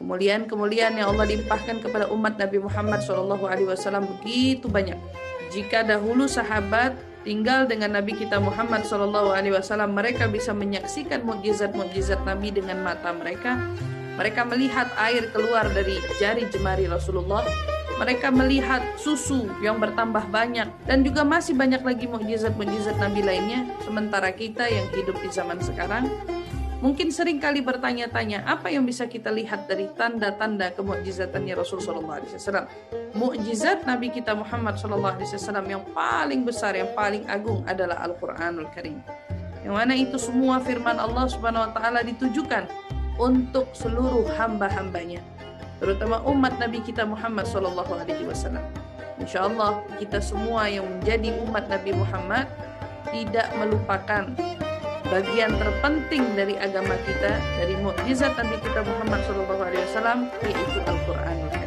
Kemuliaan-kemuliaan yang Allah limpahkan kepada umat Nabi Muhammad SAW begitu banyak. Jika dahulu sahabat tinggal dengan Nabi kita Muhammad SAW, mereka bisa menyaksikan mukjizat-mukjizat Nabi dengan mata mereka. Mereka melihat air keluar dari jari jemari Rasulullah. Mereka melihat susu yang bertambah banyak dan juga masih banyak lagi mukjizat-mukjizat Nabi lainnya. Sementara kita yang hidup di zaman sekarang Mungkin sering kali bertanya-tanya apa yang bisa kita lihat dari tanda-tanda kemukjizatannya Rasul Sallallahu Alaihi Wasallam. Mukjizat Nabi kita Muhammad Sallallahu Alaihi Wasallam yang paling besar, yang paling agung adalah Al-Quranul Karim. Yang mana itu semua firman Allah Subhanahu Wa Taala ditujukan untuk seluruh hamba-hambanya, terutama umat Nabi kita Muhammad Sallallahu Alaihi Wasallam. Insya Allah kita semua yang menjadi umat Nabi Muhammad tidak melupakan bagian terpenting dari agama kita dari mukjizat Nabi kita Muhammad SAW yaitu Al-Qur'an.